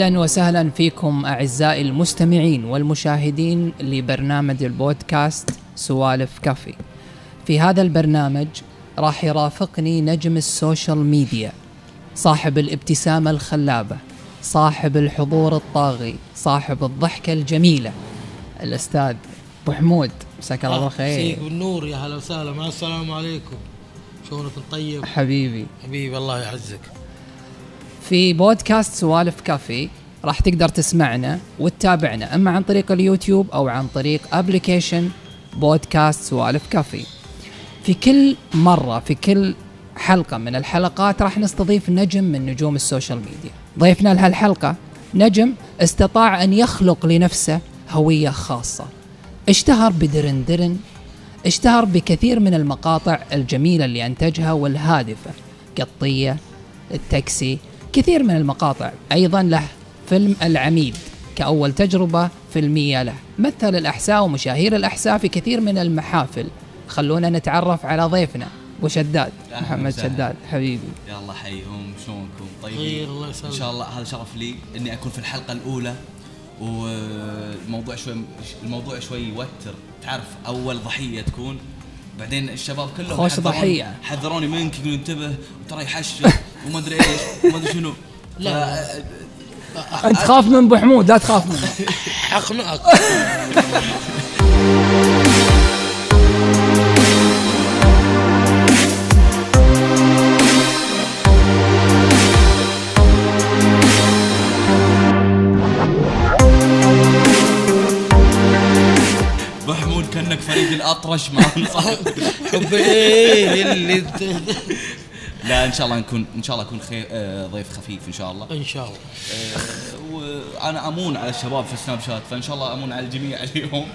أهلا وسهلا فيكم أعزائي المستمعين والمشاهدين لبرنامج البودكاست سوالف كافي. في هذا البرنامج راح يرافقني نجم ال social media صاحب الابتسامة الخلابة صاحب الحضور الطاغي صاحب الضحكة الجميلة الأستاذ أبو حمود. مساك الله بالخير. مسيك بالنور يا هلا وسهلا. مع السلام عليكم. شلونك طيب حبيبي. حبيبي الله يعزك. في بودكاست سوالف كافي راح تقدر تسمعنا وتتابعنا أما عن طريق اليوتيوب أو عن طريق application بودكاست سوالف كافي. في كل مرة في كل حلقة من الحلقات راح نستضيف نجم من نجوم السوشيال ميديا. ضيفنا لهالحلقة نجم استطاع أن يخلق لنفسه هوية خاصة. اشتهر بدرن درن اشتهر بكثير من المقاطع الجميلة اللي أنتجها والهادفة قطية التاكسي كثير من المقاطع. أيضا له فيلم العميد كأول تجربة فيلمية له. مثل الأحساء ومشاهير الأحساء في كثير من المحافل. خلونا نتعرف على ضيفنا أبو شداد أهلاً محمد وسهلاً. شداد حبيبي. يا الله حيهم شلونكم؟ طيبين الله إن شاء الله هذا شرف لي إني أكون في الحلقة الأولى. والموضوع شوي الموضوع شوي يوتر. تعرف أول ضحية تكون بعدين الشباب كلهم خوش حذروني- ضحية. حذروني منك يقولون انتبه وترى يحشر وما أدري إيش وما أدري شنو لا. أنت خاف من أبو حمود لا تخاف منه حقنعك حمود كانك فريق الأطرش مع حبي إيه اللي لا إن شاء الله نكون إن شاء الله أكون خير آه، ضيف خفيف إن شاء الله. إن شاء الله. آه، وأنا أمون على الشباب في السناب شات فإن شاء الله أمون على الجميع اليوم.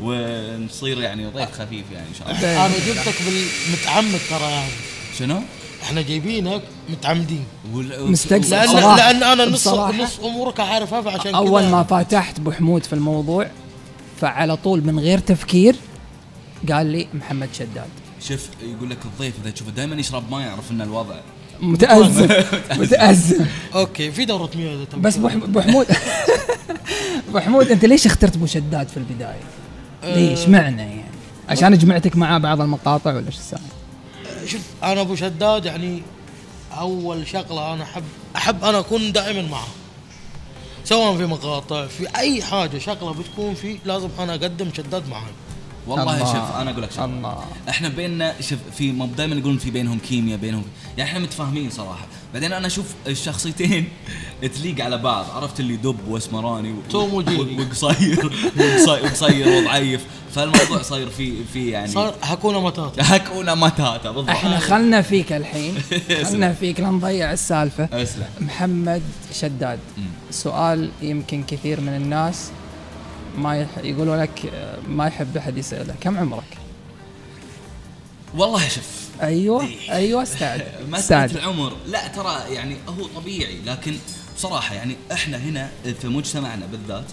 ونصير يعني ضيف خفيف يعني إن شاء الله. أنا جبتك بالمتعمد ترى يعني شنو؟ إحنا جايبينك متعمدين. مستقصد. لأن لأن أنا نص. نص أمورك اعرفها فعشان أول ما فتحت أبو حمود في الموضوع فعلى طول من غير تفكير؟ قال لي محمد شداد. شوف يقول لك الضيف إذا تشوفه دائما يشرب ماء يعرف إن الوضع متأزم. متأزم. أوكي في دورة مياه بس ابو حمود ابو حمود أنت ليش اخترت أبو شداد في البداية؟ ليش؟ معنى يعني؟ عشان جمعتك معاه بعض المقاطع ولا شو السالفة؟ شوف أنا أبو شداد يعني أول شغلة أنا احب أحب أنا أكون دائما معه سواء في مقاطع في أي حاجة شغلة بتكون في لازم أنا أقدم شداد معاه والله الله. شوف أنا أقول لك شغلة الله. إحنا بيننا شوف في دائما يقولون في بينهم كيمياء بينهم يعني إحنا متفاهمين صراحة بعدين أنا أشوف الشخصيتين تليق على بعض. عرفت اللي دب وأسمراني و- توم وجيري. و- وقصير. وقصي- وقصير وضعيف. فالموضوع صاير في في يعني صار حكونا متاتا هكونا متاتا بالضبط. إحنا خلنا فيك الحين. خلنا فيك. لا نضيع السالفة. أسلم. محمد شداد. سؤال يمكن كثير من الناس ما يح... يقولوا لك آه، ما يحب أحد يسأله. كم عمرك؟ والله شوف. أيوه أيوه استعد مسألة استعد العمر. لا ترى يعني هو طبيعي لكن بصراحة يعني إحنا هنا في مجتمعنا بالذات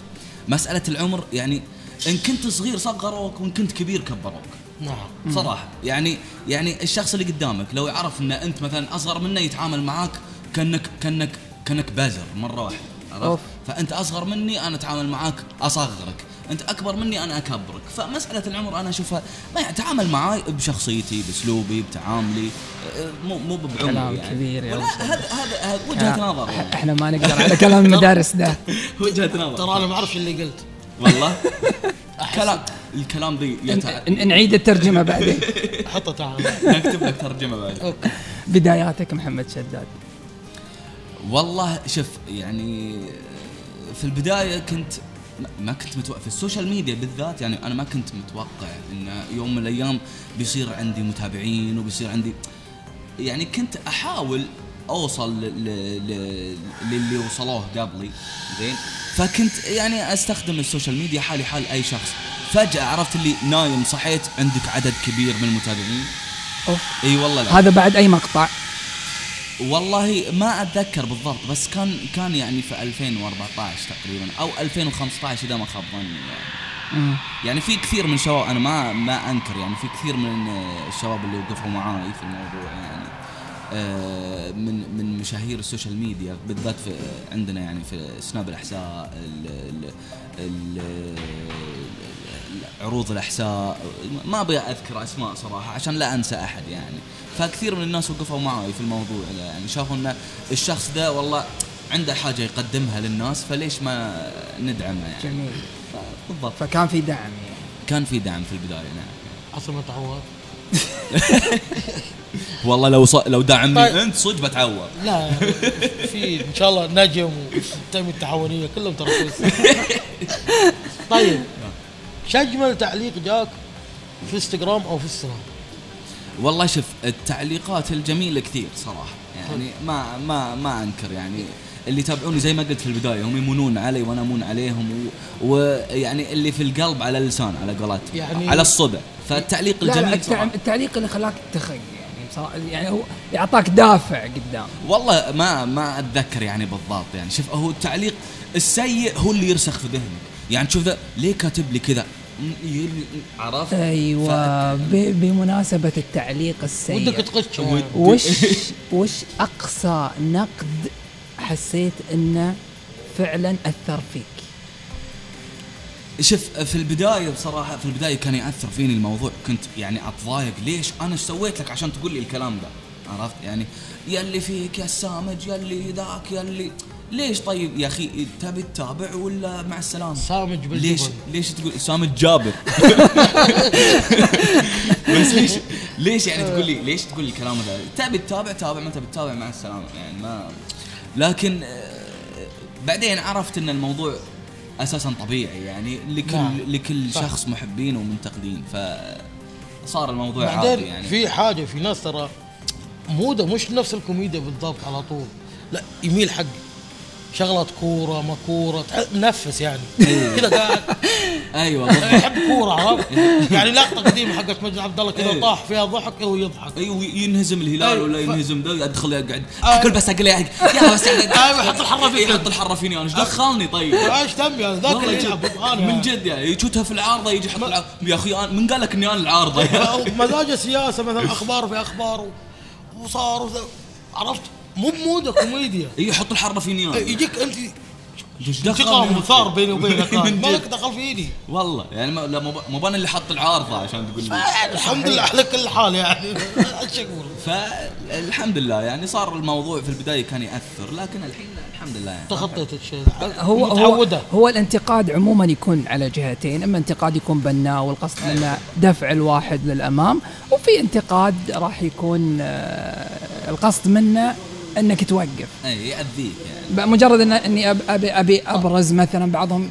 مسألة العمر يعني إن كنت صغير صغروك وإن كنت كبير كبروك. نعم. صراحة. يعني يعني الشخص اللي قدامك لو يعرف ان أنت مثلا أصغر منه يتعامل معاك كأنك كأنك كأنك بازر مرة واحدة عرفت؟ فأنت أصغر مني أنا أتعامل معاك أصغرك. أنت أكبر مني أنا أكبرك. فمسألة العمر أنا أشوفها ما يعني تعامل معاي بشخصيتي بأسلوبي بتعاملي أه، مو مو بعمري كلام يعني. كبير يا. هذا هذا وجهة نظر. يعني. إحنا ما نقدر على كلام المدارس ده. وجهة نظر. ترى أنا ما أعرفش اللي قلت. والله؟ كلام الكلام ذي يتع... نعيد الترجمة بعدين. حطه تعال. نكتب لك ترجمة بعد okay. بداياتك محمد شداد. والله شوف يعني في البداية كنت ما كنت متوقع. في السوشيال ميديا بالذات يعني أنا ما كنت متوقع إن يوم من الأيام بيصير عندي متابعين وبيصير عندي. يعني كنت أحاول أوصل للي وصلوه قبلي. زين؟ فكنت يعني أستخدم السوشيال ميديا حالي حال أي شخص. فجأة عرفت اللي نايم صحيت عندك عدد كبير من المتابعين. أوف. إي والله لا هذا بعد أي مقطع؟ والله ما أتذكر بالضبط بس كان كان يعني في 2014 تقريبا أو 2015 إذا ما خاب ظني يعني. يعني في كثير من الشباب أنا ما ما أنكر يعني في كثير من الشباب اللي وقفوا معاي في الموضوع يعني آه، من من مشاهير السوشيال ميديا بالذات في عندنا يعني في سناب الاحساء ال- ال- ال- عروض الأحساء ما أبي أذكر أسماء صراحة عشان لا أنسى أحد يعني. فكثير من الناس وقفوا معي في الموضوع ده، يعني. شافوا إن الشخص ده والله عنده حاجة يقدمها للناس فليش ما ندعمه يعني؟ جميل. بالضبط. فكان في دعم يعني. كان في دعم في البداية نعم. عصر ما تعود والله لو ص... لو دعمني طيب. أنت صدق بتعور لا في إن شاء الله نجم والتنميه التعاونية كلهم ترى طيب. شو اجمل تعليق جاك في انستغرام أو في السناب. والله شوف التعليقات الجميلة كثير صراحة. يعني ما ما ما أنكر يعني. اللي يتابعوني زي ما قلت في البداية هم يمونون علي وأنا أمون عليهم و- ويعني اللي في القلب على اللسان على قولتهم يعني- على الصدى. فالتعليق لا لا الجميل التع- صراحة. التعليق اللي خلاك تخق يعني بصراحه يعني هو يعطاك دافع قدام. والله ما ما أتذكر يعني بالضبط يعني. شوف هو التعليق السيء هو اللي يرسخ في ذهنك يعني تشوف ذا ليه كاتب لي كذا؟ عرفت؟ أيوه بمناسبة التعليق السيء. ودك يعني. وش وش أقصى نقد حسيت إنه فعلا أثر فيك؟ شوف في البداية بصراحة في البداية كان يأثر فيني الموضوع. كنت يعني أتضايق. ليش؟ أنا إيش سويت لك عشان تقول لي الكلام ده؟ عرفت؟ يعني يا اللي فيك يا السامج يا اللي ذاك يا اللي ليش طيب يا أخي؟ تبي تتابع ولا مع السلامة؟ سامج بالجبل. ليش ليش تقول سامج جابر. بس ليش ليش يعني تقول لي ليش تقول لي الكلام هذا؟ تبي تتابع تابع ما تبي تتابع مع السلامة. يعني ما لكن آه، بعدين عرفت إن الموضوع أساسا طبيعي. يعني لكل نعم. لكل صح. شخص محبين ومنتقدين. فصار الموضوع عادي يعني. في حاجة في ناس ترى موده مش نفس الكوميديا بالضبط على طول. لا يميل حق شغلة كورة ما كورة منفس يعني كذا قاعد أيوه يحب كورة عرفت يعني لقطة قديمة حقت مجد عبد الله كذا إيه. طاح فيها ضحك هو يضحك أيوه ينهزم الهلال أيوة، ولا ينهزم ذا يدخل يقعد أيوة. كل بس أقول يا بس أيوة، يحط الحرة فيك. يحط الحره فيني أنا إيش دخلني طيب إيش دم يعني ذاك والله اللي. يلعب أنا من جد يعني يشوتها في العارضة يجي يحط العارضة. يا أخي من قال لك إني أنا العارضة أو مزاج السياسة مثلا أخبار في أخبار وصار. عرفت مو بموده كوميديا يحط الحره فيني أنا يجيك أنت؟ انتقام وثار بيني وبينك من ما جد. لك دخل فيني؟ والله يعني مو أنا اللي حط العارضة عشان تقول لي. الحمد لله على كل حال يعني. إيش أقول فالحمد لله يعني صار الموضوع في البداية كان يأثر لكن الحين الحمد لله يعني. تخطيت الشيء. هو هو متعودة. هو الانتقاد عموما يكون على جهتين أما انتقاد يكون بناء والقصد منه دفع الواحد للأمام وفي انتقاد راح يكون آه، القصد منه أنك توقف. اي يأذيك يعني. مجرد إن إني ابي أبي أبرز مثلا بعضهم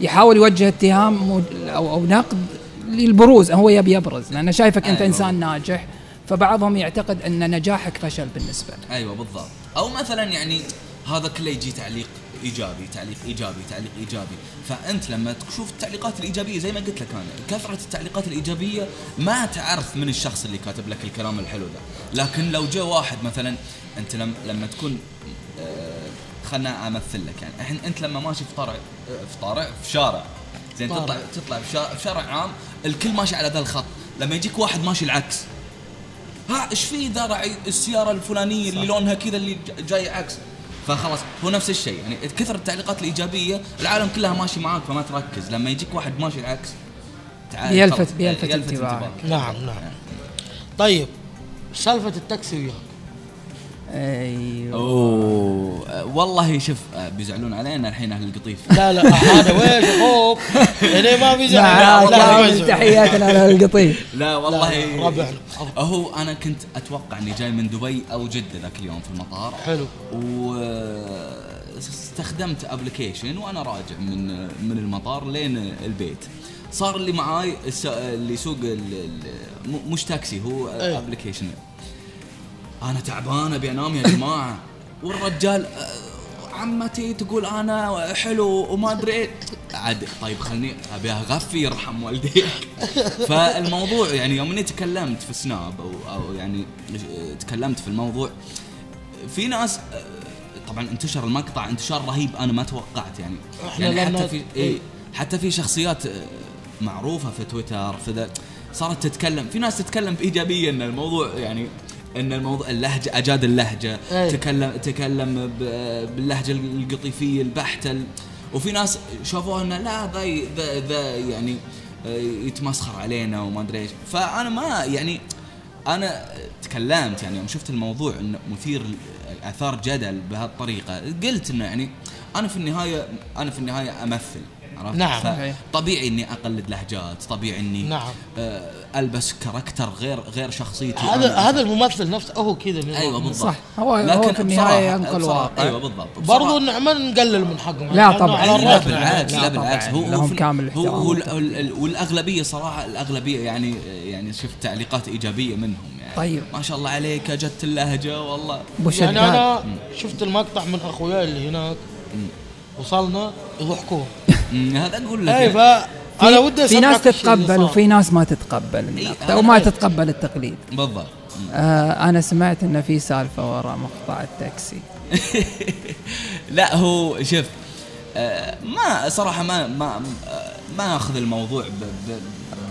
يحاول يوجه اتهام أو أو نقد للبروز هو يبي يبرز لأنه شايفك أنت أيوة. إنسان ناجح فبعضهم يعتقد أن نجاحك فشل بالنسبة له. أيوه بالضبط. أو مثلا يعني هذا كله يجي تعليق إيجابي تعليق إيجابي تعليق إيجابي. فأنت لما تشوف التعليقات الإيجابية زي ما قلت لك أنا كثرة التعليقات الإيجابية ما تعرف من الشخص اللي كاتب لك الكلام الحلو ده. لكن لو جاء واحد مثلا انت لما لما تكون آه، خلنا امثل لك يعني. الحين انت لما ماشي في طرع في طارع في شارع زين طارع. تطلع تطلع في شارع, عام الكل ماشي على ذا الخط. لما يجيك واحد ماشي العكس. ها إيش في ذا راعي السيارة الفلانية اللي لونها كذا اللي جاي عكس؟ فخلاص هو نفس الشيء. يعني كثر التعليقات الإيجابية العالم كلها ماشي معاك فما تركز. لما يجيك واحد ماشي العكس تعال بيلفت- خلاص، بيلفت انتباهك. نعم نعم. طيب سالفة التاكسي وياك. أيوه. أوه والله شوف بيزعلون علينا الحين أهل القطيف. لا لا هذا ويش أخوك هنا ما لا، كامل يزعل. تحياتنا لا والله لا، ربعنا. هو أنا كنت أتوقع إني جاي من دبي أو جدة ذاك اليوم في المطار. حلو. واستخدمت application وأنا راجع من من المطار لين البيت. صار اللي معاي اللي يسوق ال- ال- م- مش تاكسي هو. application أنا تعبان ابي انام يا جماعة. والرجال آه، عمتي تقول أنا حلو وما أدري إيه. عاد طيب خلني أبي أغفي يرحم والديك. فالموضوع يعني يوم إني تكلمت في سناب أو أو يعني تكلمت في الموضوع في ناس آه، طبعا انتشر المقطع انتشار رهيب أنا ما توقعت يعني. يعني حتى في إيه حتى في شخصيات آه، معروفة في تويتر في ذا صارت تتكلم في ناس تتكلم بإيجابية إن الموضوع يعني إن الموضوع اللهجة أجاد اللهجة. أي. تكلم تكلم باللهجة القطيفية البحتة ال- وفي ناس شافوها إنه لا ذا ذا ذا يعني آه، يتمسخر علينا وما أدري إيش. فأنا ما يعني أنا تكلمت يعني يوم شفت الموضوع إنه مثير اثار جدل بهالطريقة قلت إنه يعني أنا في النهاية أنا في النهاية أمثل. عرفت؟ نعم. صحيح. طبيعي إني أقلد لهجات طبيعي إني نعم. آه، ألبس كاركتر غير غير شخصيتي هذا. هذا الممثل نفسه هو كذا. أيوه بالضبط صح. هو- هو لكن في النهاية بصراحة- ينقل واقع. أيوه بالضبط برضو بصراحة- انه ما نقلل من حقهم لا طبعاً. لا بالعكس لا. بالعكس هو لهم في- كامل هو. هو ال- ال- ال- والأغلبية صراحة الأغلبية يعني يعني شفت تعليقات إيجابية منهم يعني طيب. ما شاء الله عليك اجدت اللهجة والله يعني أنا شفت المقطع من أخوياي اللي هناك وصلنا يضحكون هذا أقول لك أي يعني. فانا ودي في ناس تتقبل. وفي ناس ما تتقبل النقد وما غير. تتقبل التقليد بالضبط. آه أنا سمعت إن في سالفة وراء مقطع التاكسي لا هو شوف آه، ما صراحة ما ما ما أخذ الموضوع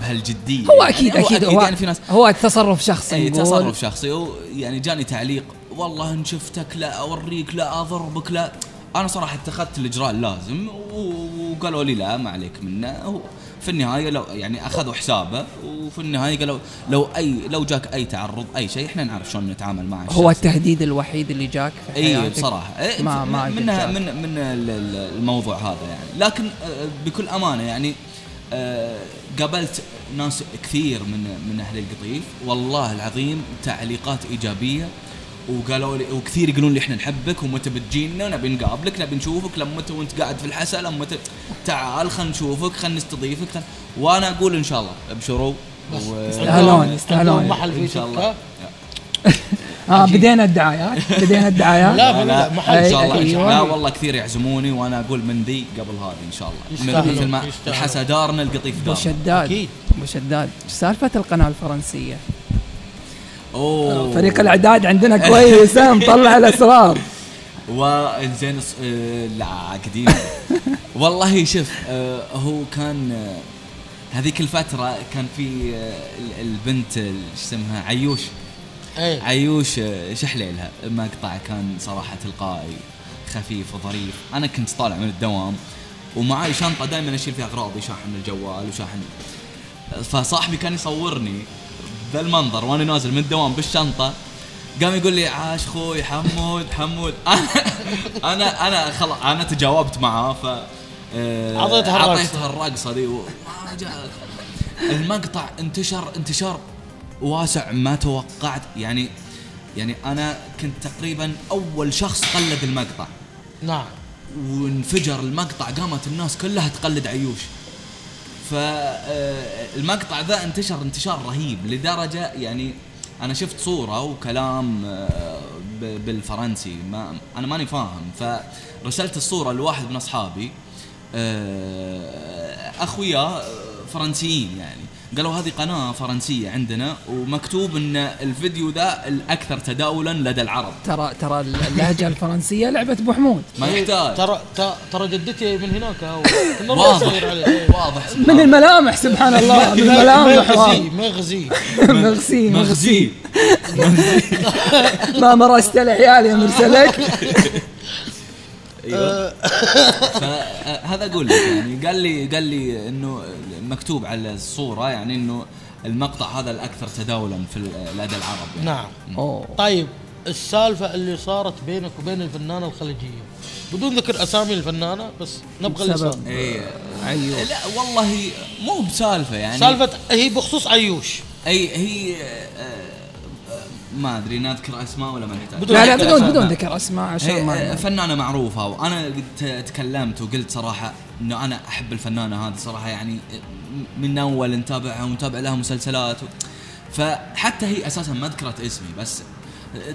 بهالجدية هو يعني أكيد أكيد هو يعني في ناس هو تصرف شخصي إي. تصرف شخصي يعني جاني تعليق والله إن شفتك لا أوريك لا أضربك لا أنا صراحة اتخذت الإجراء اللازم وقالوا لي لا ما عليك منه. في النهاية لو يعني أخذوا حسابه وفي النهاية قالوا لو اي لو جاك أي تعرض أي شيء إحنا نعرف شلون نتعامل مع هو. التهديد الوحيد اللي جاك في اي بصراحة. إيه ما ما من من. من, من ال- ال- الموضوع هذا يعني. لكن آه، بكل أمانة يعني آه، قابلت ناس كثير من من أهل القطيف. والله العظيم تعليقات إيجابية. وقالوا لي وكثير يقولون لي إحنا نحبك ومتى بتجينا نبي نقابلك نبي نشوفك لما متى وانت قاعد في الحسا لما تعال خلينا نشوفك خلينا نستضيفك خل... وأنا أقول إن شاء الله أبشروا يستاهلون، يستاهلون. محل إن شاء الله آه بدينا الدعايات بدينا الدعايات لا لا محل إن شاء الله أيوة. الله. لا والله كثير يعزموني وأنا أقول من ذي قبل هذه إن شاء الله يستاهلون، مثل ما يستاهلون. الحسا دارنا القطيف أبو دارنا شداد. أبو شداد سالفة القناة الفرنسية أوه. فريق الأعداد عندنا كويس مطلع الأسرار. وانزين الص- آه، لا قديم. والله شوف آه، هو كان آه، هذيك الفترة كان في ال- البنت ال- شو اسمها عيوش. اي عيوش شحليلها مقطع كان صراحة تلقائي خفيف وظريف. أنا كنت طالع من الدوام ومعاي شنطة دائما أشيل فيها أغراضي شاحن الجوال وشاحن. فصاحبي كان يصورني ذا المنظر وأنا نازل من الدوام بالشنطة قام يقول لي عاش خوي حمود حمود. أنا أنا أنا خلاص أنا تجاوبت معاه ف أعطيتها الرقصة. اعطيتها الرقصه ذي المقطع انتشر انتشار واسع ما توقعت. يعني يعني أنا كنت تقريبا أول شخص قلد المقطع. نعم. وانفجر المقطع قامت الناس كلها تقلد عيوش. فالمقطع ذا انتشر انتشار رهيب لدرجة يعني أنا شفت صورة وكلام آه، بالفرنسي ما أنا ماني فاهم. فرسلت الصورة لواحد من أصحابي آه، أخويا فرنسيين يعني. قالوا هذه قناة فرنسية عندنا ومكتوب إن الفيديو ذا الأكثر تداولا لدى العرب. ترى ترى اللهجة الفرنسية لعبة أبو حمود. ما يحتاج. ترى ترى جدتي من هناك واضح عليه. واضح من الملامح سبحان الله. من الملامح يغزي مغسي مغزي ما مرست العيال يا مرسلك. أيوه فهذا أقول لك يعني قال لي قال لي إنه مكتوب على الصورة يعني إنه المقطع هذا الأكثر تداولا في ال- لدى العرب يعني. نعم أوه. طيب السالفة اللي صارت بينك وبين الفنانة الخليجية. بدون ذكر أسامي الفنانة بس نبغى اي أيوه لا والله مو بسالفة يعني. سالفة هي بخصوص عيوش. أي هي آه، آه، ما أدري نذكر أسماء ولا ما نحتاج بدون لا لا بدون. بدون ذكر أسماء عشان ما فنانة معروفة وأنا قد تكلمت وقلت صراحة إنه أنا أحب الفنانة هذه صراحة يعني من أول نتابعها ونتابع لها مسلسلات و... فحتى هي أساسا ما ذكرت اسمي بس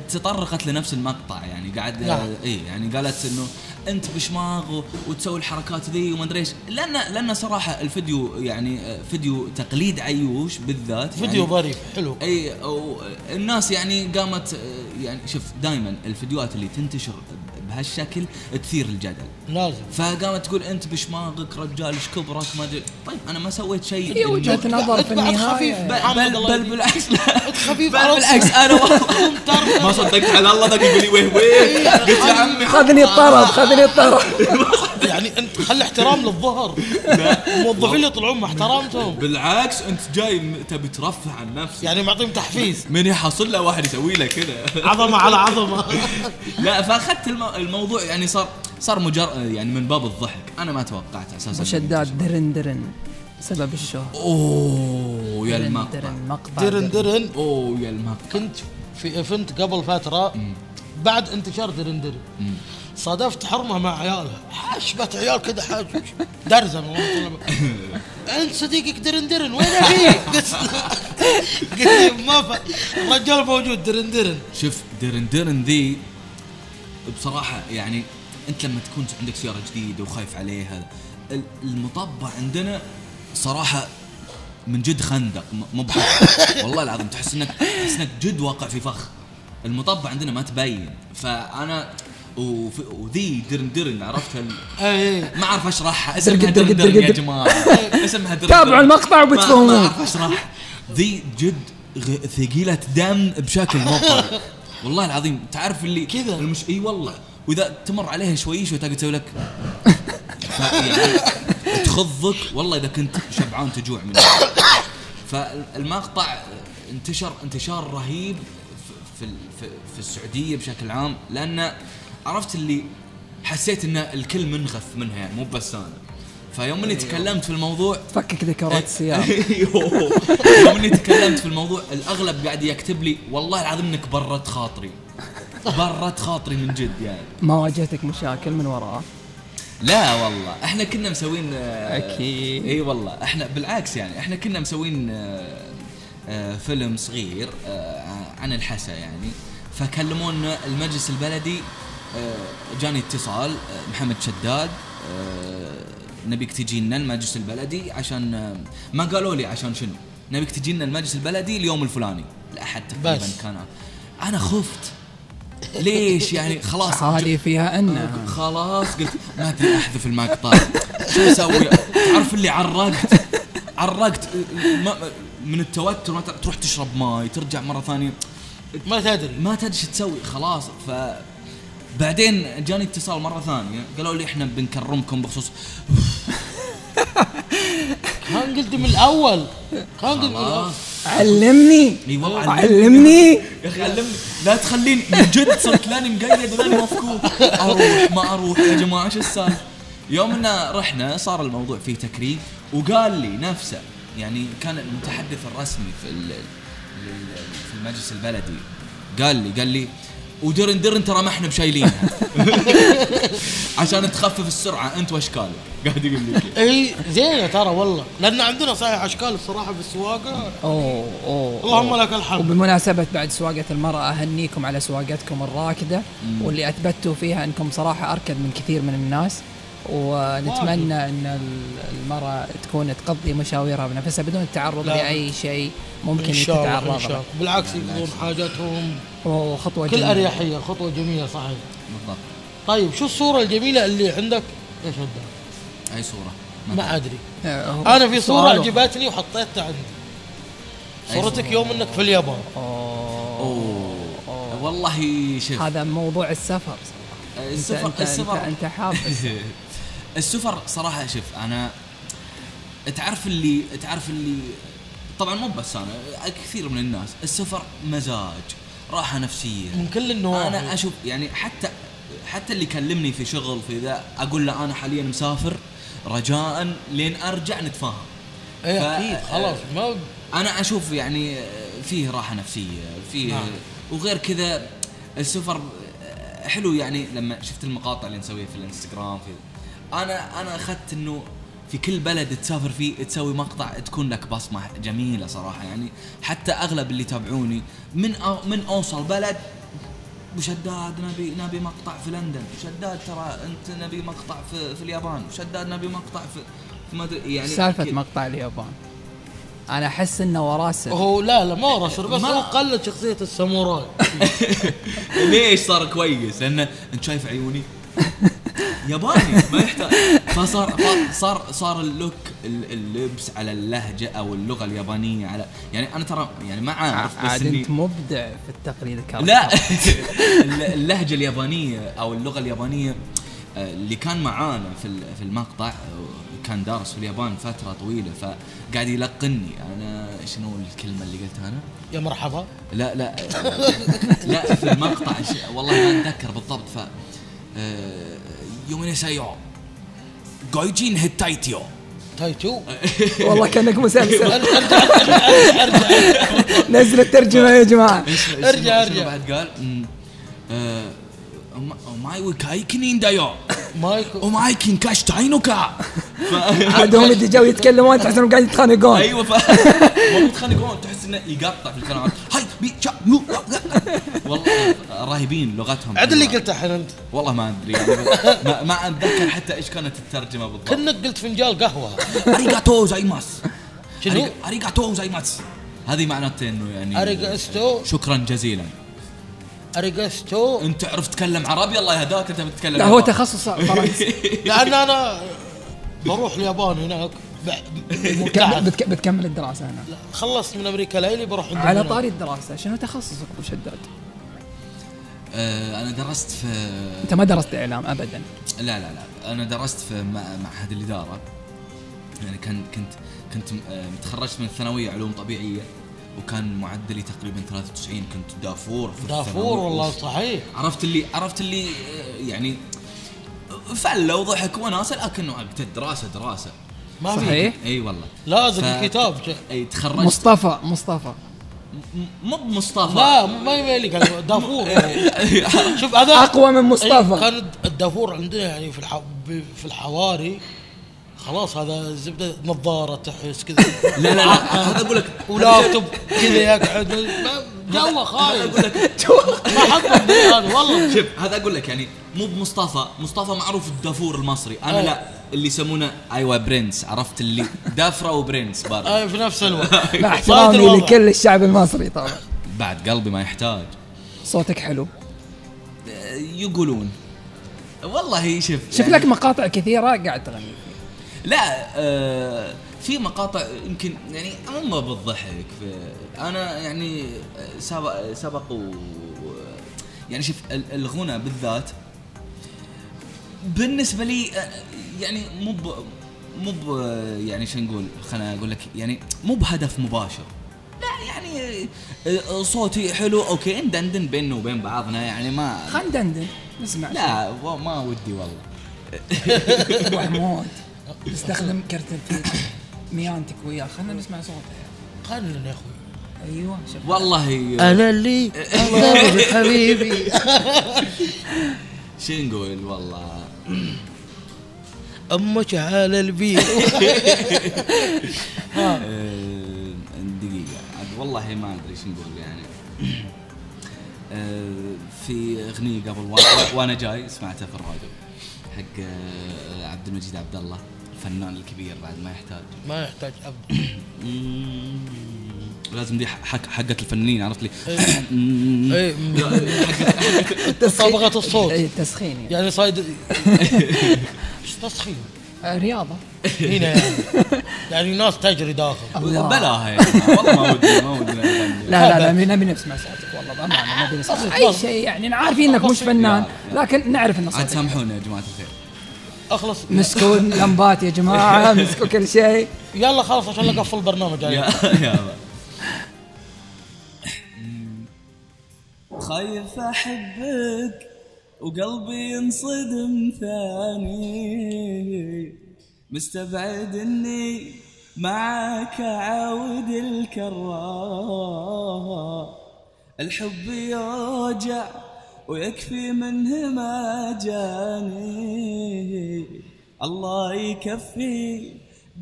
تطرقت لنفس المقطع يعني قاعد نعم. اي يعني قالت إنه انت بشماغ وتسوي الحركات ذي وما أدري إيش. لأن لأن صراحة الفيديو يعني فيديو تقليد عيوش بالذات فيديو يعني ظريف حلو. أي أو الناس يعني قامت آه، يعني شوف دائما الفيديوهات اللي تنتشر بهالشكل تثير الجدل. لازم. فقامت تقول أنت بشماغك رجال إيش كبرك ما أدري. طيب أنا ما سويت شيء. هي وجهة نظر في النهاية. خفيف. بل, بل. بالعكس خفيف بل بالعكس أنا والله ما صدقت على الله ذاك يقول لي ويه ويه. قلت يا عمي خذني الطرب خذني الطرب. انت خلي احترام للظهر. الموظفين اللي يطلعون ما احترمتهم بالعكس أنت جاي تبي ترفه عن نفسك. يعني معطيهم تحفيز. من يحصل له واحد يسوي له كذا. عظمة على عظمة. لا فأخذت الم- الموضوع يعني صار صار مجرد يعني من باب الضحك. أنا ما توقعت أساسا وشداد درن درن. سبب الشهرة. أوه يا المقطع. درن مقطع. درن درن. أوه يا المقطع. كنت في event قبل فترة. بعد انتشار درن درن صادفت حرمة مع عيالها. حشبت عيال كذا حاش. درزن والله انت صديقك درن درن وين فيه؟ قلت ما ف... الرجال موجود درن درن شوف درن درن ذي بصراحة يعني انت لما تكون عندك سيارة جديدة وخايف عليها ال- المطب عندنا صراحة من جد خندق مو. والله العظيم تحس إنك تحس إنك جد واقع في فخ. المطب عندنا ما تبين. فأنا وفي وذي درن درن عرفت؟ ال... اي ما أعرف اشرحها اسمها درقد- درن درن يا. جماعة. اسمها درن تابعوا. المقطع وبتفهمون. ما أعرف اشرح ذي جد غ- ثقيلة دم بشكل مو والله العظيم تعرف اللي كذا. المش إي والله. وإذا تمر عليها شوي شوي تلقى تسوي لك يعني تخضك. والله إذا كنت شبعان تجوع منه فالمقطع انتشر انتشار رهيب. في في في, السعودية بشكل عام لأن عرفت اللي حسيت إن الكل منغث منها يعني مو بس أنا. فيوم اني تكلمت في الموضوع فكك ذكرات السيارة. أيوه. يوم اني تكلمت في الموضوع الأغلب قاعد يكتب لي والله العظيم إنك برت خاطري. برت خاطري من جد يعني. ما واجهتك مشاكل من وراه لا والله. إحنا كنا مسوين آه، أكيد. إي والله. إحنا بالعكس يعني إحنا كنا مسوين آه، فيلم صغير آه، عن الحسا يعني. فكلمونا المجلس البلدي آه، جاني اتصال آه، محمد شداد آه، نبيك تجي لنا المجلس البلدي عشان آه، ما قالوا لي عشان شنو؟ نبيك تجي لنا المجلس البلدي اليوم الفلاني. الاحد تقريبا بس. كان. أنا خفت. ليش يعني؟ خلاص. هذه فيها ان خلاص. قلت ما أدري أحذف المقطع. شو أسوي؟ تعرف اللي عرقت؟ عرقت. من التوتر ما تروح تشرب ماي ترجع مرة ثانية. ما تدري. ما تدري شو تسوي خلاص. ف بعدين جاني اتصال مرة ثانية قالوا لي إحنا بنكرمكم بخصوص كان قلت من الأول. كان قلت من. خلاص. علمني. إي والله علمني. يا أخي علمني. لا تخليني من جد صرت لاني مقيد ولاني مفكوك أروح ما أروح. يا جماعة شو السالفة؟ يوم ان رحنا صار الموضوع فيه تكريم وقال لي نفسه يعني كان المتحدث الرسمي في في المجلس البلدي. قال لي قال لي ودرن درن ترى ما إحنا بشايلينها. عشان تخفف السرعة أنت واشكالك قاعد يقول لي إي زينه ترى والله. لأن عندنا صحيح أشكال الصراحة في السواقة. أوه أوه اللهم. لك الحمد. وبمناسبة بعد سواقة المرأة أهنيكم على سواقتكم الراكدة واللي أثبتوا فيها أنكم صراحة أركد من كثير من الناس. ونتمنى أن ال- المرأة تكون تقضي مشاويرها بنفسها بدون التعرض لا. لأي شيء ممكن إن شاء الله إن تتعرض شاء له الله بالعكس يقضون حاجاتهم وخطوة كل جميلة. أريحية خطوة جميلة صحيح. بالضبط. طيب شو الصورة الجميلة اللي عندك؟ يا شداد أي صورة؟ ما أدري. آه، أنا في صورة. عجبتني وحطيتها عندي. صورتك يوم إنك في اليابان. أوه. أوه. والله شوف. هذا موضوع السفر. السفر السفر أنت, أنت حاب السفر صراحة شوف أنا تعرف اللي تعرف اللي طبعا مو بس أنا كثير من الناس السفر مزاج راحة نفسية. من كل النواحي. أنا أشوف يعني حتى حتى اللي يكلمني في شغل في ذا أقول له أنا حاليا مسافر رجاء لين أرجع نتفاهم. اي أكيد خلاص ما أنا أشوف يعني فيه راحة نفسية فيه نعم. وغير كذا السفر حلو يعني لما شفت المقاطع اللي نسويها في الإنستغرام في أنا أنا أخذت إنه في كل بلد تسافر فيه تسوي مقطع تكون لك بصمة جميلة صراحة. يعني حتى أغلب اللي يتابعوني من أو من أوصل بلد وشداد نبي نبي مقطع في لندن. وشداد ترى أنت نبي مقطع في, في اليابان. وشداد نبي مقطع في في ما ادري يعني سالفة كذا. مقطع اليابان. أنا أحس إنه وراه سر. هو لا لا ما ورا سر بس ما- هو قلد شخصية الساموراي. ليش صار كويس؟ لأن أنت شايف عيوني؟ ياباني ما يحتاج. فصار صار صار اللوك ال- اللبس على اللهجة أو اللغة اليابانية على يعني أنا ترى يعني ما عارف بس عاد أنت مبدع في التقليد لا. الل- اللهجة اليابانية أو اللغة اليابانية آه، اللي كان معانا في ال- في المقطع آه، كان دارس في اليابان فترة طويلة فقاعد يلقني. أنا شنو الكلمة اللي قلتها أنا؟ يا مرحبا. لا لا لا في المقطع والله ما أتذكر بالضبط ف آه، يومين سايو جويجين هيتايتيو تايتو والله كأنك مسلسل. أرجع أرجع أرجع نزل الترجمة يا جماعة. أرجع، أرجع. بعد قال مم، آه، أما- ماي وكاي كنين دايو مايكو وماي كين كاش تاينوكا عاد هم اللي جو يتكلمون تحس انهم قاعدين يتخانقون أيوه ف يتخانقون تحس انه يقطع في الكلمات هاي بي شا يو والله رهيبين لغتهم عاد اللي قلته الحين انت والله ما ادري يعني ما, ما اتذكر حتى إيش كانت الترجمه بالضبط كانك قلت فنجان قهوه اريغاتو زايماس شنو؟ اريغاتو زايماس هذه معناته انه يعني شكرا جزيلا ありがとう أنت تعرف تتكلم عربي؟ الله يهداك أنت بتتكلم لا هو. تخصص فرنسي. لأن أنا بروح اليابان هناك. ب- بتك- مبتعث بتك- بتكمل الدراسة هنا. خلصت من أمريكا ليلي بروح على. طاري الدراسة شنو تخصصك أبو شداد؟ آه أنا درست في أنت ما درست إعلام ابدا. لا لا لا. أنا درست في مع- معهد الإدارة. يعني كان كنت كنت آه، متخرجت من الثانوية علوم طبيعية. وكان معدلي تقريبا 93 كنت دافور في دافور. والله صحيح. عرفت اللي عرفت اللي آه، يعني فله وضحك وناسه لكنه وقت الدراسة دراسة. ما في صحيح إي والله. لازم ف- الكتاب إي تخرجت. مصطفى مصطفى. مو بمصطفى. لا ما قال دافور. شوف هذا أقوى من مصطفى. كان الدافور عندنا يعني في الح... في الحواري. خلاص هذا زبدة نظارة تحس كذا. لا لا لا هذا أقول لك. ولابتوب كذا يقعد ما- جوه خايف. ما حبه هذا والله. شوف هذا أقول لك يعني مو بمصطفى. مصطفى معروف الدافور المصري. أنا أي. لا اللي يسمونه أيوه برنس عرفت؟ اللي دافرة وبرنس برضه. آه، في نفس الوقت. مع صايد احترامي. لكل الشعب المصري طبعا. بعد قلبي ما يحتاج. صوتك حلو. آه، يقولون. والله شوف شوف يعني- لك مقاطع كثيرة قاعد تغني. لا آه في مقاطع يمكن يعني مو بالضحك في- أنا يعني سبق سبق و يعني شوف ال- الغنى بالذات بالنسبة لي آه، يعني مو مو يعني شو نقول خلينا أقول لك يعني مو بهدف مباشر. لا يعني آه، صوتي حلو أوكي ندندن بيننا وبين بعضنا يعني ما خلينا ندندن نسمع لا ما ودي والله. ابو استخدم كرت ميانتك وياه خلينا نسمع صوته قنن يا أخوي. أيوه شوف والله. أنا اللي حبيبي. شو نقول؟ والله. أمك على البيت. آه، دقيقة. عاد والله ما أدري شو نقول يعني. آه، في أغنية قبل وأنا, وأنا جاي سمعتها في الراديو حق آه، عبد المجيد عبد الله. الفنان الكبير بعد ما يحتاج. ما يحتاج أبدا. لازم دي حق حقة الفنانين عرفت لي؟ اي طبقة الصوت. اي تسخين يعني. يعني صايد إيش تسخين آه، رياضة. هنا يعني. يعني ناس تجري داخل. بلاها يعني والله ما ودي ما ودي. أغني. لا لا لا نبي نبي نسمع صوتك والله بأمانة نبي نسمع أي شيء يعني عارفين إنك مش فنان لكن نعرف ان عاد صوتك سامحونا يا جماعة الخير. أخلص. مسكوا اللمبات يا جماعة مسكوا كل شيء. يلا خلاص عشان نقفل البرنامج يا خايف أحبك وقلبي ينصدم ثاني. مستبعد إني معاك اعاود الكرار الحب يوجع ويكفي منه ما جاني. الله يكفي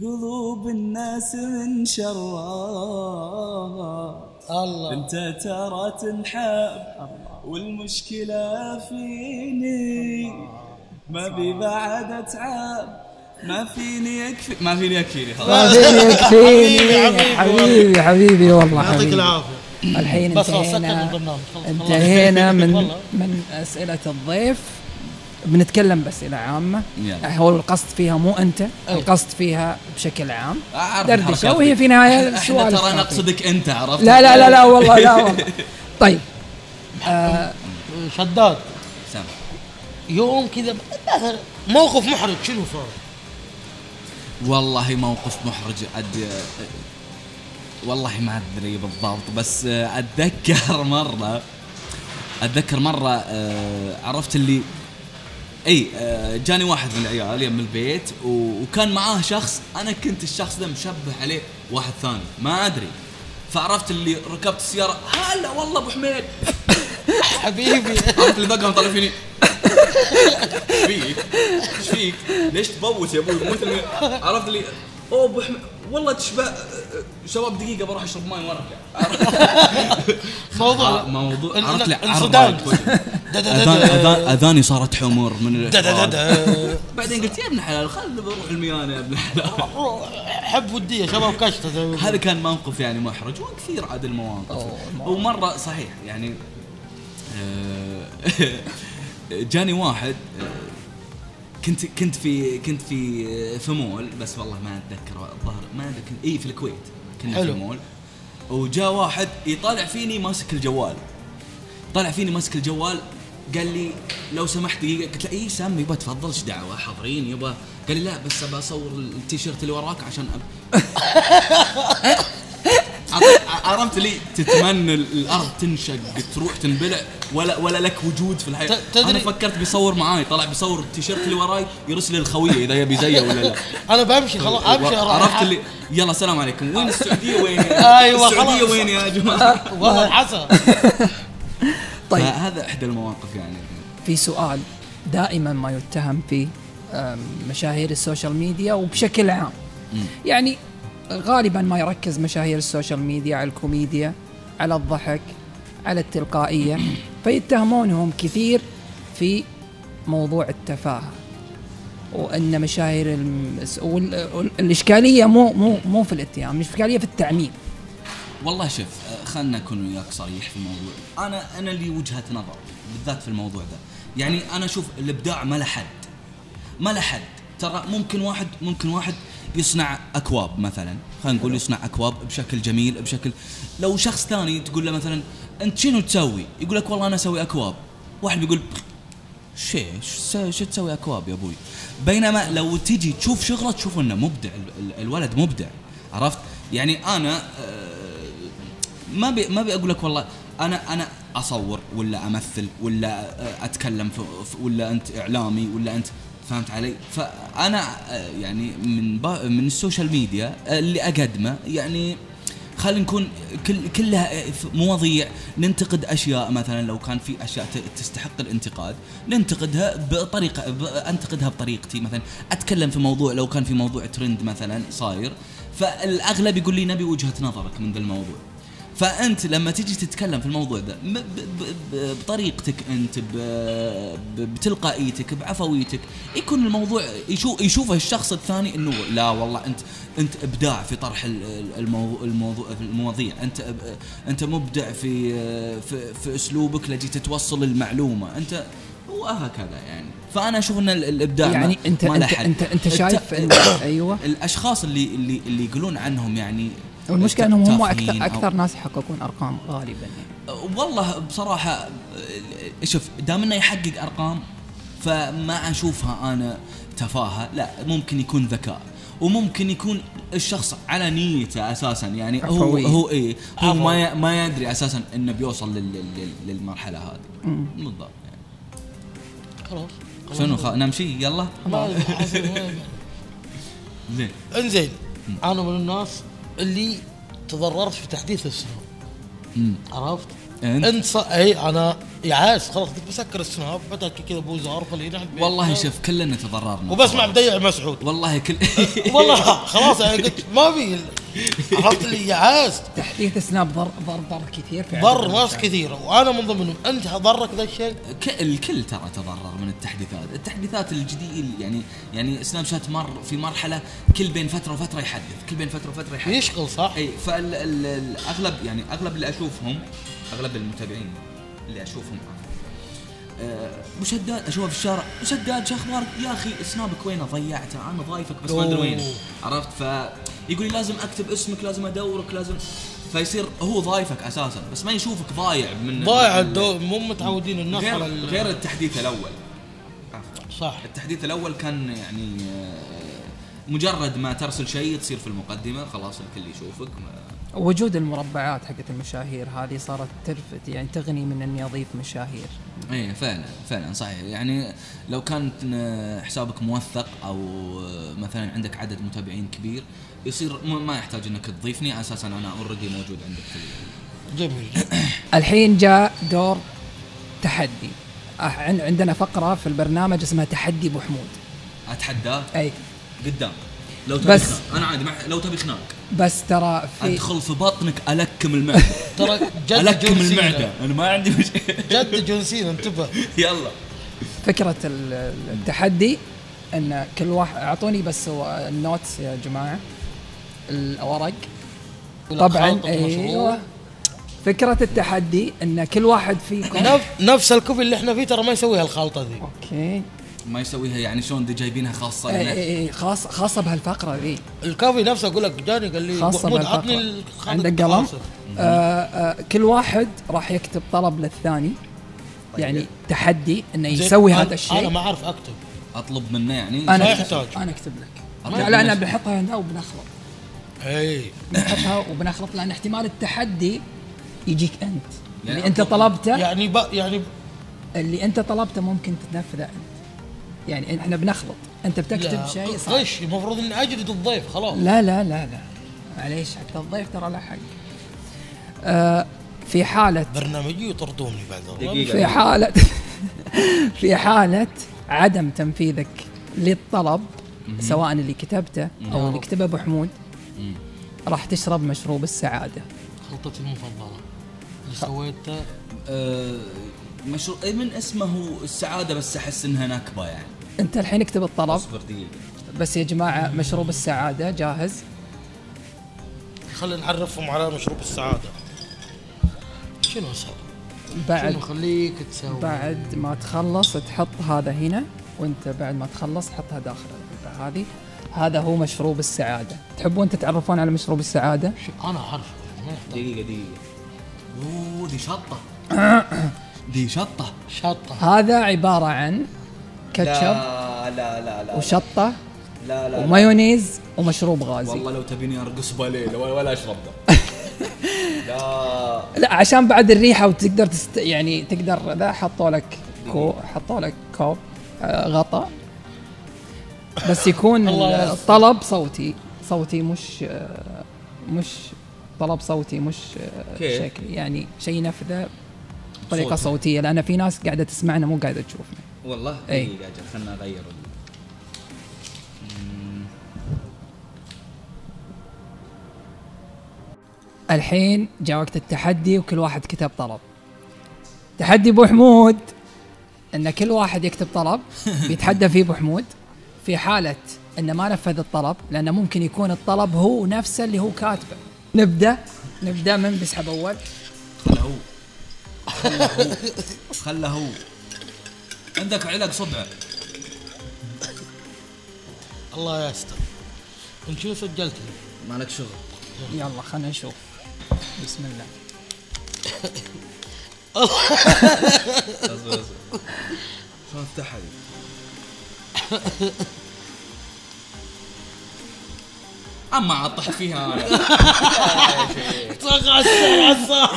قلوب الناس من شرها الله. انت ترى تنحب والمشكلة فيني. ما بي بعد أتعب. ما فيني يكفي. ما فيني يكفيني. ما خلاص فيني يكفيني. حبيبي، حبيبي حبيبي والله يعطيك حبيبي. العافية. الحين انتهينا. انتهينا من. من أسئلة الضيف بنتكلم بس إلى عامة يلا. هو القصد فيها مو أنت أي. القصد فيها بشكل عام دردشة وهي. في نهاية إحنا سؤال ترى. نقصدك أنت عرفت لا لا لا لا والله لا والله طيب شداد سامع. يوم كذا موقف محرج شنو صار؟ والله موقف محرج. والله ما أدري بالضبط بس أتذكر مرة أتذكر مرة آه، عرفت اللي إي آه، جاني واحد من العيال يم البيت وكان معاه شخص أنا كنت الشخص ده مشبه عليه واحد ثاني ما أدري فعرفت اللي ركبت السيارة هلا والله أبو حميد حبيبي عرفت اللي ذاك طالع فيني فيك؟ إيش فيك؟ ليش تبوس يا أبوي؟ مثل عرفت اللي أوه أبو حميد والله تشبه شباب دقيقة بروح أشرب ماي وأرجع موضوع آه، موضوع عرفت انصدام. دا- دا- دا- اذان دا. اذان أذاني صارت حمر من. بعدين قلت يا ابن الحلال خلنا بروح الميانة يا ابن الحلال حب ودية شباب ما هذا كان موقف يعني محرج وكثير عاد المواقف. ومرة صحيح يعني آه، جاني واحد كنت كنت في كنت في في مول بس والله ما أتذكر الظاهر ما كنت إي في الكويت كنا حلو. في مول. وجاء واحد يطالع فيني ماسك الجوال. طالع فيني ماسك الجوال قال لي لو سمحت دقيقة قلت له إي سام يبا تفضل إيش دعوة؟ حاضرين يبا. قال لي لا بس أبى أصور التيشيرت اللي وراك عشان أب... عرفت- لي؟ تتمنى الأرض تنشق تروح تنبلع ولا ولا لك وجود في الحياة. تدري- أنا فكرت بيصور معاي طلع بيصور التيشيرت اللي وراي يرسل للخويه إذا يبي زيه ولا لا. أنا بمشي خلاص أمشي أروح. عرفت اللي يلا السلام عليكم. وين السعودية؟ وين؟ أيوة، السعودية. وين يا جماعة؟ والله حسن طيب. هذا إحدى المواقف يعني. في سؤال دائما ما يتهم فيه مشاهير ال social media وبشكل عام. يعني غالبا ما يركز مشاهير ال social media على الكوميديا على الضحك على التلقائية. فيتهمونهم كثير في موضوع التفاهة وإن مشاهير الم- وال- وال- الاشكاليه مو مو مو في الاتهام الإشكالية في التعميم. والله شوف خلنا نكون وياك صريح في الموضوع. أنا أنا لي وجهة نظر بالذات في الموضوع ده. يعني أنا أشوف الإبداع ما له حد. ما له حد. ترى ممكن واحد ممكن واحد يصنع أكواب مثلا. خلينا نقول يصنع أكواب بشكل جميل بشكل لو شخص ثاني تقول له مثلا أنت شنو تسوي؟ يقول لك والله أنا أسوي أكواب. واحد بيقول شيء شو تسوي أكواب يا أبوي؟ بينما لو تجي تشوف شغلة تشوف إنه مبدع ال- ال- الولد مبدع. عرفت؟ يعني أنا آه، ما بي ما ابي أقول لك والله أنا أنا أصور ولا أمثل ولا آه، أتكلم ولا أنت إعلامي ولا أنت فهمت علي؟ فأنا آه، يعني من من ال social media آه، اللي أقدمه يعني خلينا نكون كل كلها في مواضيع. ننتقد أشياء مثلا لو كان في أشياء تستحق الانتقاد ننتقدها بطريقة أنتقدها بطريقتي. مثلا أتكلم في موضوع لو كان في موضوع ترند مثلا صاير فالأغلب يقول لي نبي وجهة نظرك من ذا الموضوع. فأنت لما تجي تتكلم في الموضوع ده بطريقتك أنت بتلقائيتك بعفويتك يكون الموضوع يشوف يشوفه الشخص الثاني إنه لا والله أنت أنت إبداع في طرح ال- ال- الموضوع الموضوع في المواضيع. أنت أنت مبدع في في, في أسلوبك لجي توصل المعلومة. أنت وهكذا يعني. فأنا أشوف إن ال- الإبداع يعني ما- انت ما انت. أنت, انت شايف ان أيوه. الأشخاص اللي اللي اللي يقولون عنهم يعني والمشكلة إنهم هم أكثر أكثر ناس يحققون أرقام غالبا. يعني. والله بصراحة آه، شوف دام إنه يحقق أرقام فما أشوفها أنا تفاهة. لا ممكن يكون ذكاء وممكن يكون الشخص على نيته أساسا. يعني هو عفوي. هو إيه هو عفو. ما ما يدري أساسا إنه بيوصل لل لل للمرحلة هذه. بالضبط. يعني خلاص. شنو خ... نمشي؟ يلا. زين. انزين أنا من الناس اللي تضررت في تحديث السناب مم. عرفت؟ أنت؟ ص... أي أنا يعاس. خلاص كنت بسكر السناب بدأ كذا ابو زهر خلينا والله شوف كلنا تضررنا. وبسمع بديع مسعود. والله كل والله خلاص يعني قلت ما في عرفت اللي يعاس. تحديث سناب ضر ضر ضر كثير ضر ناس. كثيره وأنا من ضمنهم أنت ضرك ذا الشيء؟ ك- الكل ترى تضرر من التحديثات، التحديثات الجديدة يعني يعني سناب شات مر في مرحلة كل بين فترة وفترة يحدث، كل بين فترة وفترة يحدث. يشغل صح؟ إي فالاغلب يعني أغلب اللي أشوفهم أغلب المتابعين اللي أشوفهم آه، ابو شداد أشوفه في الشارع. شداد شو أخبارك؟ يا أخي سنابك وينه ضيعته أنا ضايفك بس ما أدري. وين. عرفت؟ فيقول لي لازم أكتب اسمك لازم أدورك لازم. فيصير هو ضايفك أساسا بس ما يشوفك ضايع من ضايع مو متعودين الناس غير غير التحديث الأول. صح. التحديث الأول كان يعني آه، مجرد ما ترسل شيء تصير في المقدمة خلاص الكل يشوفك وجود المربعات حقت المشاهير هذه صارت تلفت يعني تغني من إني أضيف مشاهير. إيه فعلا فعلا صحيح. يعني لو كان حسابك موثق أو مثلا عندك عدد متابعين كبير يصير ما يحتاج إنك تضيفني على أساس أنا already موجود عندك. في جميل. الحين جاء دور تحدي. عندنا فقرة في البرنامج اسمها تحدي ابو حمود اتحداك أي. قدام. لو تبي بس- أنا عادي مع- لو تبي خناق. بس ترى في أدخل في بطنك ألكم المعدة. ترى جد ألكم. المعدة. أنا ما عندي مشكله جد جون سينا انتبه. يلا. فكرة ال- ال- التحدي إن كل واحد أعطوني بس ال notes يا جماعة. الورق طبعا أيوه. فكرة التحدي إن كل واحد فيكم نف- نفس ال coffee اللي إحنا فيه ترى ما يسويها الخلطة ذي. okay. ما يسويها يعني شلون دي جايبينها خاصة؟ اي اي اي خاص خاصة بهالفقرة ذي. الكافي نفسه أقول لك جاني قال لي خاصة بهالفقرة. عندك قلم. آه آه كل واحد راح يكتب طلب للثاني. يعني تحدي إنه يسوي هذا الشيء. أنا ما أعرف أكتب. أطلب منه يعني؟ ما أنا يحتاج. اكتب أنا أكتب لك. لا لا أنا منك. بنحطها هنا وبنخلط. إي. بنحطها وبنخلط لأن احتمال التحدي يجيك أنت. يعني اللي أنت طلبته يعني ب... يعني اللي أنت طلبته ممكن تنفذه أنت. يعني إحنا بنخلط. أنت بتكتب شيء صح. غش المفروض اني اجلد الضيف خلاص. لا لا لا لا. معليش حتى الضيف ترى له حق آه في حالة برنامجي يطردوني بعد. في حالة في حالة عدم تنفيذك للطلب سواء اللي كتبته أو اللي كتبه أبو حمود. راح تشرب مشروب السعادة. خلطتي المفضلة. اللي سويته؟ آه، مشروع إيه من اسمه هو السعادة بس أحس إنها نكبه يعني. انت الحين اكتب الطلب. اصبر دقيقة. بس يا جماعة مشروب السعادة جاهز؟ خلينا نعرفهم على مشروب السعادة. شنو صار؟ بعد شنو خليك تسوي؟ بعد ما تخلص تحط هذا هنا وانت بعد ما تخلص حطها داخل هذه. هذا هو مشروب السعادة. تحبون تتعرفون على مشروب السعادة؟ شو- أنا يحتاج. دقيقة دقيقة. أوه دي شطة. دي شطة. شطة. هذا عبارة عن كاتشب لا لا لا لا. وشطة لا لا ومايونيز ومشروب غازي. والله لو تبيني أرقص باليل ولا, ولا أشرب ده. لا. لا عشان بعد الريحة وتقدر تست... يعني تقدر ذا حطوا لك كو حطوا لك كوب آه، غطا. بس يكون. الطلب صوتي صوتي مش آه، مش طلب صوتي مش آه، كيف؟ شكلي. يعني شيء نفذة بطريقة صوتي. صوتية. لأن في ناس قاعدة تسمعنا مو قاعدة تشوفنا. والله أي. دقيقه أجل خلنا اغير. الحين جاء وقت التحدي وكل واحد كتب طلب. تحدي أبو حمود إن كل واحد يكتب طلب بيتحدى فيه أبو حمود في حالة إنه ما نفذ الطلب لأنه ممكن يكون الطلب هو نفسه اللي هو كاتبه. نبدأ نبدأ من بيسحب أول. خله. هو خله. هو خله. هو عندك علق صبعه الله يستر. انت شنو سجلت؟ لي؟ مالك شغل. يلا خلينا نشوف. بسم الله. اصبر اصبر شلون افتحها؟ اما اطح فيها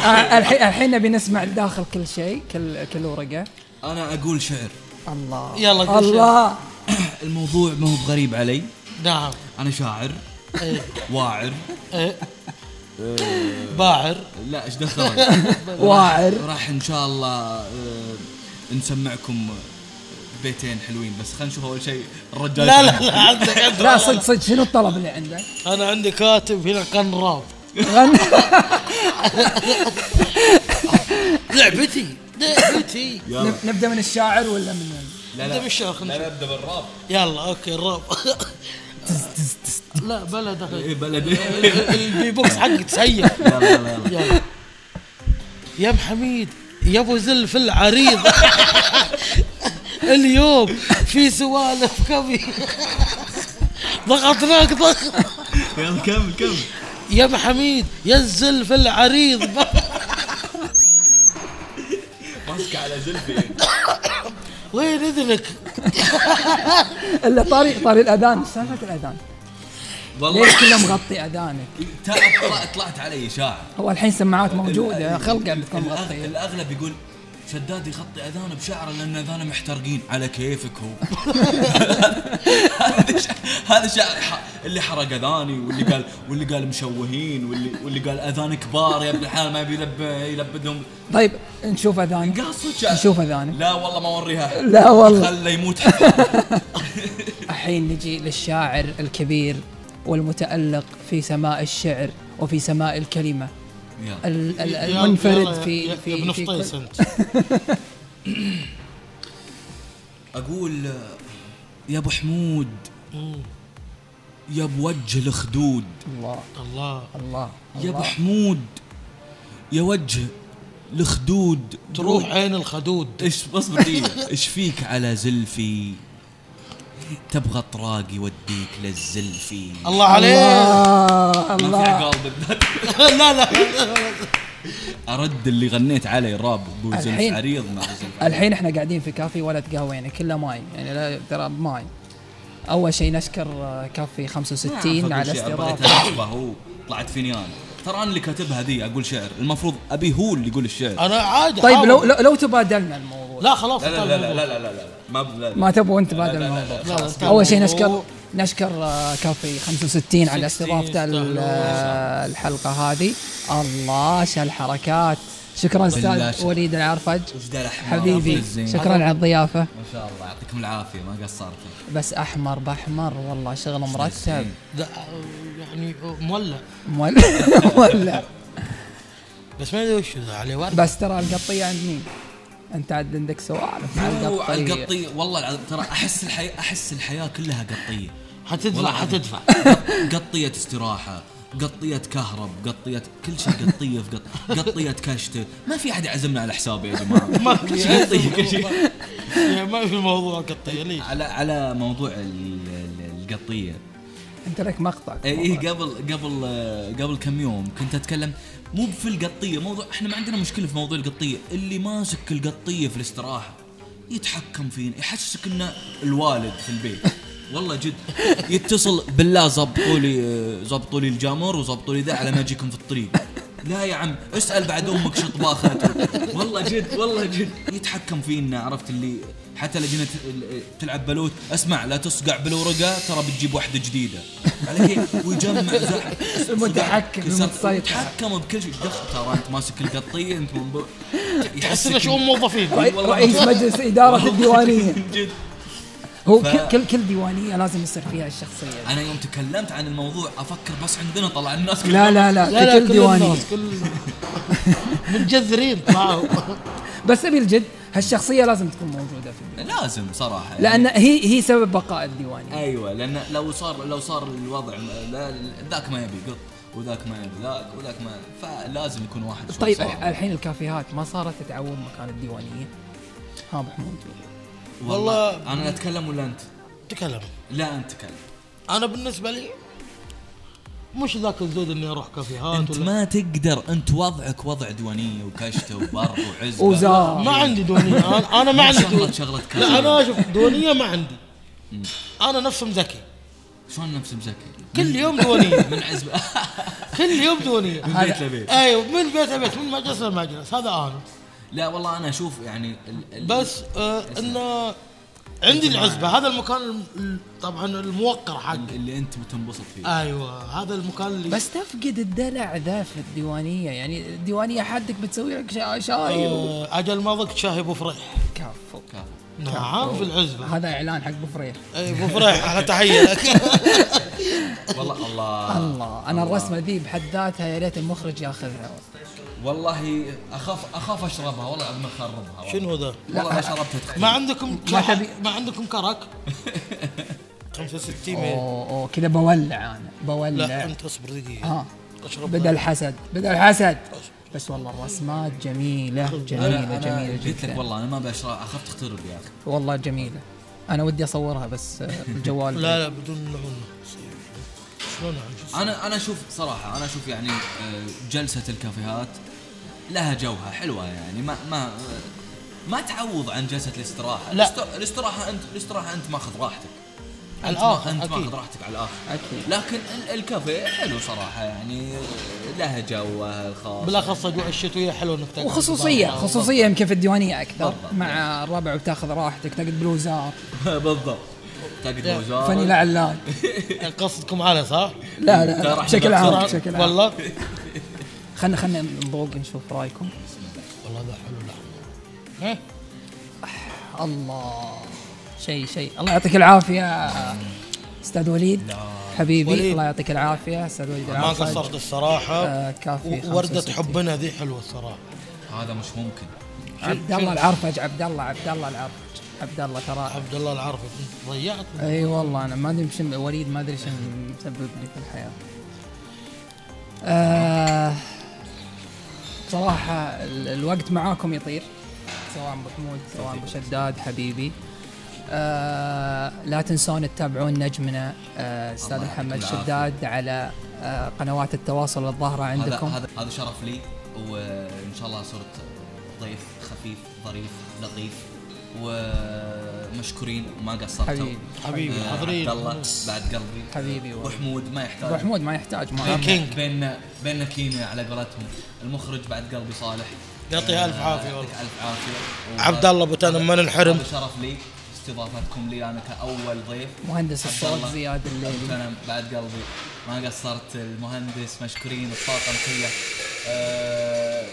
آه، الحين الحين نبي نسمع داخل كل شيء كل كل ورقة. أنا أقول شعر. الله. يلا قول. الله. الموضوع ما هو بغريب علي. نعم. أنا شاعر. إيه. واعر. إيه. باعر. لا إيش دخل؟ واعر. راح إن شاء الله آه، نسمعكم بيتين حلوين بس خلينا نشوف أول شيء الرجال لا لا لا عندك. لا صدق صدق شنو الطلب اللي عندك؟ أنا عندي كاتب هنا كان راب. غن. لعبتي. يلا. نبدأ من الشاعر ولا من لا نبدأ بالشعر، خلنا لا نبدأ بالراب. يلا أوكي الراب. لا بلا دخل. إيه بلد البي بوكس حقي تسيح. يلا يلا يلا. يلا. يا ام حميد يا أبو زلف العريض. اليوم في سوالف كفي ضغطناك ضغط. يلا كمل كمل. يا أبو حميد يا الزلف العريض. ماسك على زلفي وين إذنك؟ إلا طاري طاري الأذان سالفة الأذان. والله. ليش كله مغطي أذانك؟ طلعت علي اشاعه هو الحين سماعات موجودة خلقه بتكون مغطية. الأغلب يقول شداد يغطي أذانه بشعره لأن أذانه محترقين. على كيفك هو. هذا شعر اللي حرق أذاني واللي قال واللي قال مشوهين واللي واللي قال أذان كبار يا ابن الحلال ما يبي يلب يلبدهم. طيب نشوف اذانك قاصد نشوف اذانك لا والله ما أوريها. لا والله. خله يموت الحين نجي للشاعر الكبير والمتألق في سماء الشعر وفي سماء الكلمة. المنفرد في في ابن في فطيس أنت. أقول يا أبو حمود. يا بوجه الخدود. الله. الله. الله. يا أبو. حمود يا وجه الخدود. تروح عين الخدود. إيش دقيقة إيش فيك على زلفي؟ تبغى طراق يوديك للزلفي الله عليك. الله ما في الله. بالذات. لا لا. أرد اللي غنيت عليه راب ابو زلف الحين- عريض مع زلف الحين إحنا قاعدين في كافي ولا تقهوينا كله ماي. يعني لا ترى ماي. أول شيء نشكر آه، كافي 65 على استضافة. هو. طلعت فيني أنا ترى أنا اللي كاتبها ذي أقول شعر المفروض أبي هو اللي يقول الشعر أنا عادي طيب. لو لو, لو تبادلنا الموضوع لا خلاص لا لا لا لا. لا لا لا لا ما لا لا. ما تبغوا انت تبادل لا، لا، لا، الموضوع. أول شيء. نشكر نشكر آه، كافي 65 على 60 استضافته. آه، الحلقة هذه الله شو الحركات شكرا أستاذ. وليد العرفج. حبيبي؟ شكرا على الضيافة. ما شاء الله يعطيكم العافية ما قصرتوا بس أحمر بأحمر والله شغل مرتب. يعني مولع. مول- مولع. بس ما أدري وش ذا عليه ورد. بس ترى القطية عند مين؟ أنت عاد عندك سوالف مع القطية. القطية. والله العظيم ترى أحس الحياة أحس الحياة كلها قطية. حتدفع والله حتدفع. قطية استراحة. قطيه كهرب قطيه كل شيء قطية في قط قطيه كشتة. ما في أحد يعزمنا على حسابي يا جماعة. ما كل شيء قطية كل شيء. يعني ما في موضوع قطية ليش؟ على على موضوع ال- ال- القطية. أنت لك مقطع. إيه قبل قبل آه، قبل كم يوم كنت أتكلم مو في القطية موضوع إحنا ما عندنا مشكلة في موضوع القطية. اللي ماسك القطية في الاستراحة يتحكم فينا يحسسك إنه الوالد في البيت. والله جد. يتصل بالله زبطوا لي زبطوا لي الجمر وزبطوا لي ذا على ما اجيكم في الطريق. لا يا عم اسأل بعد أمك شو طباخته والله جد والله جد. يتحكم فينا عرفت اللي حتى ت- تلعب بلوت. اسمع لا تصقع بالورقة ترى بتجيب واحدة جديدة. على كيف ويجمع المتحكم،. يتحكم بكل شيء. دخل ترى انت ماسك القطيه انت منبو تحس إنه شؤون موظفين. رئيس مجلس إدارة الديوانية. جد. هو ف- كل كل كل ديوانية لازم يصير فيها الشخصية. دي. أنا يوم تكلمت عن الموضوع أفكر بس عندنا طلع الناس لا لا لا, لا لا كل كل ديوانية. الناس كل متجذرين طلعوا بس أبي الجد هالشخصية لازم تكون موجودة في الديوانيه لازم صراحة. لأن هي هي سبب بقاء الديوانية. أيوه لأن لو صار لو صار الوضع لا ذاك ما يبي قط وذاك ما يبي ذاك وذاك ما فلازم يكون واحد طيب. الحين الكافيهات ما صارت تتعود مكان الديوانية. ها ابو حمود والله- أنا أتكلم ولا أنت؟ تكلم. لا أنت تكلم. أنا بالنسبة لي مش ذاك الزود إني أروح كافيهات أنت ولا ما تقدر أنت وضعك وضع ديوانيه وكشته وبر وعزبة. وزار. ما عندي دونيه أنا, أنا ما عندي شغلة. شغلة لا أنا أشوف دونيه ما عندي. أنا نفس مزكي. شلون نفس مزكي؟ كل يوم دونيه من عزبة. كل يوم دونيه من بيت لبيت. أيوه من بيت لبيت من مجلس لمجلس. هذا أنا. لا والله أنا أشوف يعني ال ال بس آه إنه عندي العزبة. هذا المكان الم- ال- طبعا الموقر حقي. اللي أنت تنبسط فيه. أيوه هذا المكان اللي بس تفقد الدلع ذا في الديوانية. يعني الديوانية حدك بتسوي لك شا- شاي و- آه أجل ما ضقت شاي أبو فريح. كفو. كافي. نعم في العزبة. هذا إعلان حق أبو فريح. إي أبو فريح على تحية لك. والله الله. الله أنا الرسمة ذي بحد ذاتها يا ريت المخرج ياخذها. والله اخاف أخاف أشربها والله العظيم أخربها والله. شنو ذا؟ والله ما شربتها تخيل. ما عندكم ما تبي- ما عندكم كرك 65 ميل. أوه أوه كذا بولع أنا لا بولع أنت اصبر دقيقة. ها اشرب بدا الحسد بدا الحسد بس والله الرسمات جميلة أنا جميلة قلت لك جدا والله أنا ما بشرح أخاف تخترب يا أخي. والله جميلة. أنا ودي أصورها بس آه، الجوال. لا لا بدون نعونه شلون يعني؟ أنا أنا أشوف صراحة أنا أشوف يعني آه، جلسة الكافيهات لها جوها حلوة يعني ما ما ما تعوض عن جلسة الاستراحة. لا. الاست- الاستراحة انت الاستراحة أنت ماخذ راحتك. على الآخر، أنت أكيد. ماخذ راحتك على الآخر. أكيد. لكن ال- الكافيه حلو صراحة يعني لها جوه الخاص. بالأخص اجواء الشتوية حلو إنك تقعد وخصوصيه. خصوصية يمكن في الديوانية أكثر. بالضبط. مع الربع وتاخذ راحتك تقعد بلوزات بالضبط. تقعد. فني علان قصدكم على صح؟ لا لا بشكل عام بشكل عام. والله. خلنا خلنا نذوق نشوف رأيكم. والله ذا حلو لحم ها؟ الله. شيء شيء. الله يعطيك العافية أستاذ وليد. حبيبي وليد. الله يعطيك العافية أستاذ وليد ما قصرت الصراحة. آه، كافي 65. حبنا ذي حلوة الصراحة. هذا مش ممكن. عبد الله العرفج عبد الله عبد الله العرفج. عبد الله ترى. عبد الله العرفي انت ضيعت. إي والله أنا ما أدري وليد ما أدري شو مسبب لي في الحياة. آه صراحة ال- الوقت معاكم يطير سواء أبو حمود سواء أبو شداد حبيبي. آه لا تنسون تتابعون نجمنا آه أستاذ يعطيكم محمد. شداد على آه قنوات التواصل الظاهرة هذا عندكم هذا هذا شرف لي وإن شاء الله صرت ضيف خفيف ظريف لطيف ومشكورين وما قصرتوا. حبيبي حبيبي آه، حاضرين عبد الله بعد قلبي. حبيبي ابو والله. حمود ما يحتاج. أبو حمود ما يحتاج ما. كينج. بيننا بيننا كيميا على قولتهم. المخرج بعد قلبي صالح. يعطيه ألف آه، عافية يعطيك والله. ألف عافية. عبد الله أبو تنم ما ننحرم شرف لي. استضافتكم لي أنا كأول ضيف. مهندس عبد الصوت الله. زياد الليلي. أنا بعد قلبي. ما قصرت. المهندس مشكورين الطاقم كله. آه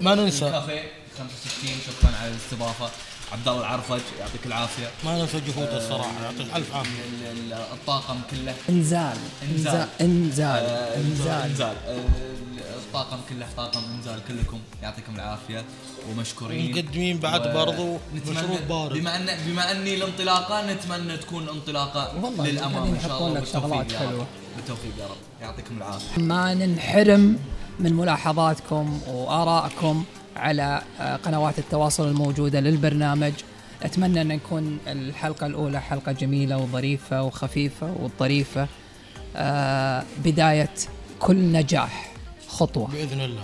ما ننسى. الكافيه 65 شكرا على الاستضافة. عبد الله العرفج يعطيك العافية. ما ننسى جهوده الصراحة يعطيه ألف عافية. ال- ال- الطاقم كله. إنزال إنزال. إنزال إنزال آه، إنزال. إنزال. آه، الطاقم كله طاقم إنزال كلكم. يعطيكم العافية. ومشكورين. ومقدمين بعد و- برضو مشروب بارد. بما ان بما أني الانطلاقة نتمنى تكون انطلاقة للأمام قاعدين إن شاء يحطون الله لك شغلات بالتوفيق يا رب. حلوة. بالتوفيق يا رب. يعطيكم العافية. ما ننحرم من ملاحظاتكم وآرائكم. على آه، قنوات التواصل الموجودة للبرنامج. أتمنى أن نكون الحلقة الأولى حلقة جميلة وظريفة وخفيفة وظريفة آه، بداية كل نجاح خطوة. بإذن الله.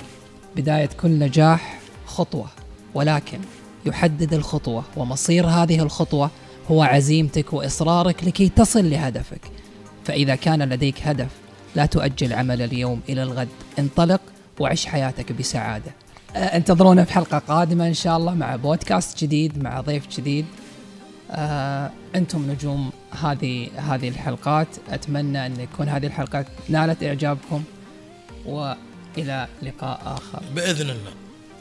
بداية كل نجاح خطوة. ولكن يحدد الخطوة ومصير هذه الخطوة هو عزيمتك وإصرارك لكي تصل لهدفك. فإذا كان لديك هدف لا تؤجل عمل اليوم إلى الغد. انطلق وعش حياتك بسعادة. آه، انتظرونا في حلقة قادمة إن شاء الله مع بودكاست جديد مع ضيف جديد. آه، أنتم نجوم هذه هذه الحلقات. أتمنى أن يكون هذه الحلقات نالت إعجابكم وإلى لقاء آخر. بإذن الله.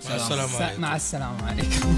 مع سلام. السلامة عليكم. مع السلامة عليكم.